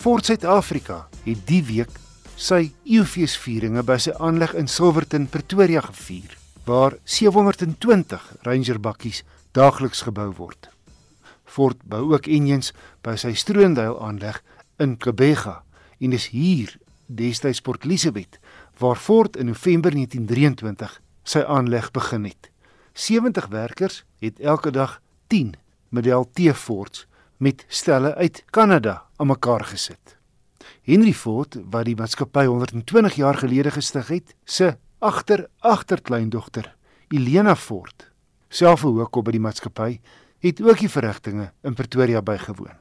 Ford Suid-Afrika het die week sy eeufeesvieringe by sy aanleg in Silverton, Pretoria gevier, waar 720 Ranger bakkies daagliks gebou word. Ford bou ook enjins by sy Stroondale aanleg in Kebega en dis hier destyds Port Elizabeth waar Ford in November 1923 sy aanleg begin het. 70 werkers het elke dag 10 model T Fords met stelle uit Kanada aan mekaar gesit. Henry Ford, wat die maatskappy 120 jaar gelede gestig het, se agter-agterkleindogter, Elena Ford, self ook op by die maatskappy, het ook die verrigtinge in Pretoria bygewoon.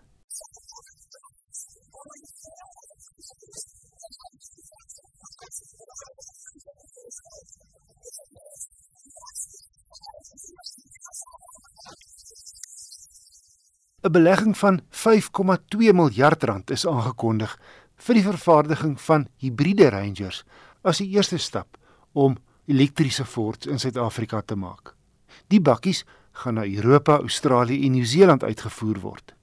'n Belegging van 5,2 miljard rand is aangekondig vir die vervaardiging van hibriede Rangers as die eerste stap om elektriese Fords in Suid-Afrika te maak. Die bakkies gaan na Europa, Australië en Nieu-Seeland uitgevoer word.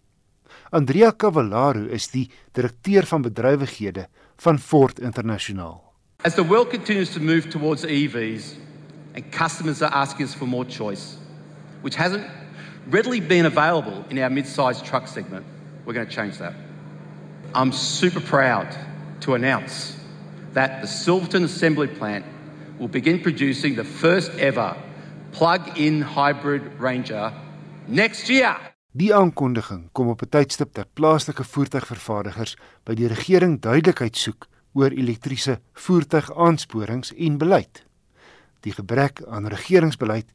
Andrea Cavallaro is die direkteur van bedrywighede van Ford Internasionaal. As the world continues to move towards EVs and customers are asking us for more choice, which hasn't readily been available in our mid-sized truck segment. We're going to change that. I'm super proud to announce that the Silverton Assembly Plant will begin producing the first ever plug-in hybrid Ranger next year. Die aankondiging kom op 'n tydstip dat plaaslike voertuigvervaardigers by die regering duidelikheid soek oor elektriese voertuigaansporings en beleid. Die gebrek aan regeringsbeleid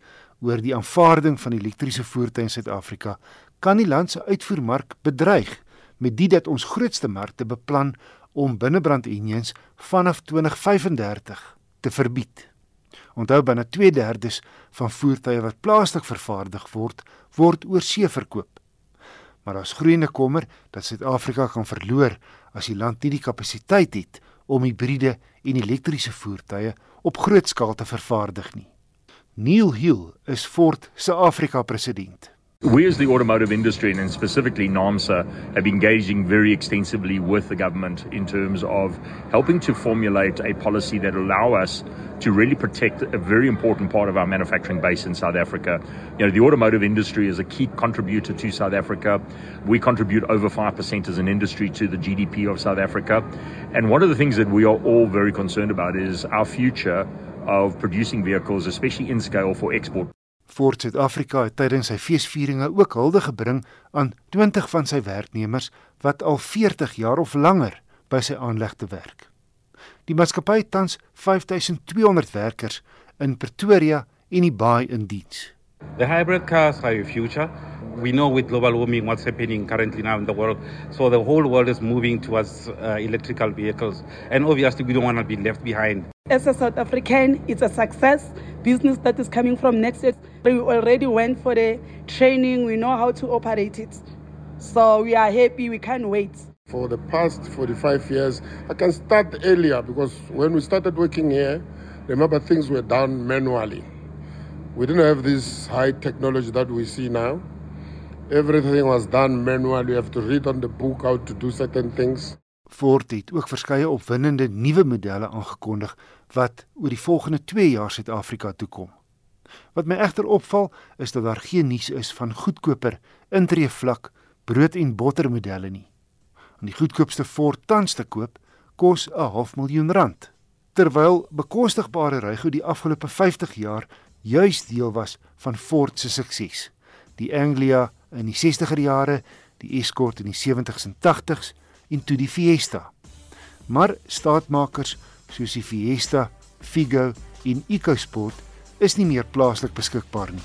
oor die aanvaarding van elektriese voertuie in Suid-Afrika kan die land se uitvoermark bedreig met dit dat ons grootste markte beplan om binnebrand-enjins vanaf 2035 te verbied. Onthou binne 2/3 van voertuie wat plaaslik vervaardig word, word oorsee verkoop. Maar daar's groeiende kommer dat Suid-Afrika kan verloor as die land nie die kapasiteit het om hibriede en elektriese voertuie op groot skaal te vervaardig nie. Neil Hill is Ford se Afrika president. We as the automotive industry and specifically NAMSA have been engaging very extensively with the government in terms of helping to formulate a policy that allow us to really protect a very important part of our manufacturing base in South Africa. You know, the automotive industry is a key contributor to South Africa. We contribute over 5% as an industry to the GDP of South Africa. And one of the things that we are all very concerned about is our future of producing vehicles especially in scale for export. Ford Suid-Afrika het tydens sy feesvieringe ook hulde gebring aan 20 van sy werknemers wat al 40 jaar of langer by sy aanleg te werk. Die maatskappy het tans 5200 werkers in Pretoria en die Baai in diens. The hybrid cars are the future. We know with global warming what's happening currently now in the world. So the whole world is moving towards uh, electrical vehicles. And obviously, we don't want to be left behind. As a South African, it's a success business that is coming from next year. We already went for the training, we know how to operate it. So we are happy, we can't wait. For the past 45 years, I can start earlier because when we started working here, remember things were done manually. We didn't have this high technology that we see now. Everything was done manually. You have to read on the book how to do certain things. Ford het ook verskeie opwindende nuwe modelle aangekondig wat oor die volgende 2 jaar Suid-Afrika toe kom. Wat my egter opval is dat daar geen nuus is van goedkoper intree vlak brood en botter modelle nie. En die goedkoopste Ford tans te koop kos 'n half miljoen rand. Terwyl bekostigbare rygoed die afgelope 50 jaar juis deel was van Ford se sukses. Die Anglia in die 60er jare, die Escort in die 70s en 80s en toe die Fiesta. Maar staatmakers soos die Fiesta, Figo en EcoSport is nie meer plaaslik beskikbaar nie.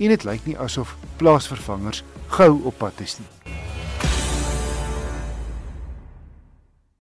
En dit lyk nie asof plaasvervangers gou op pad is nie.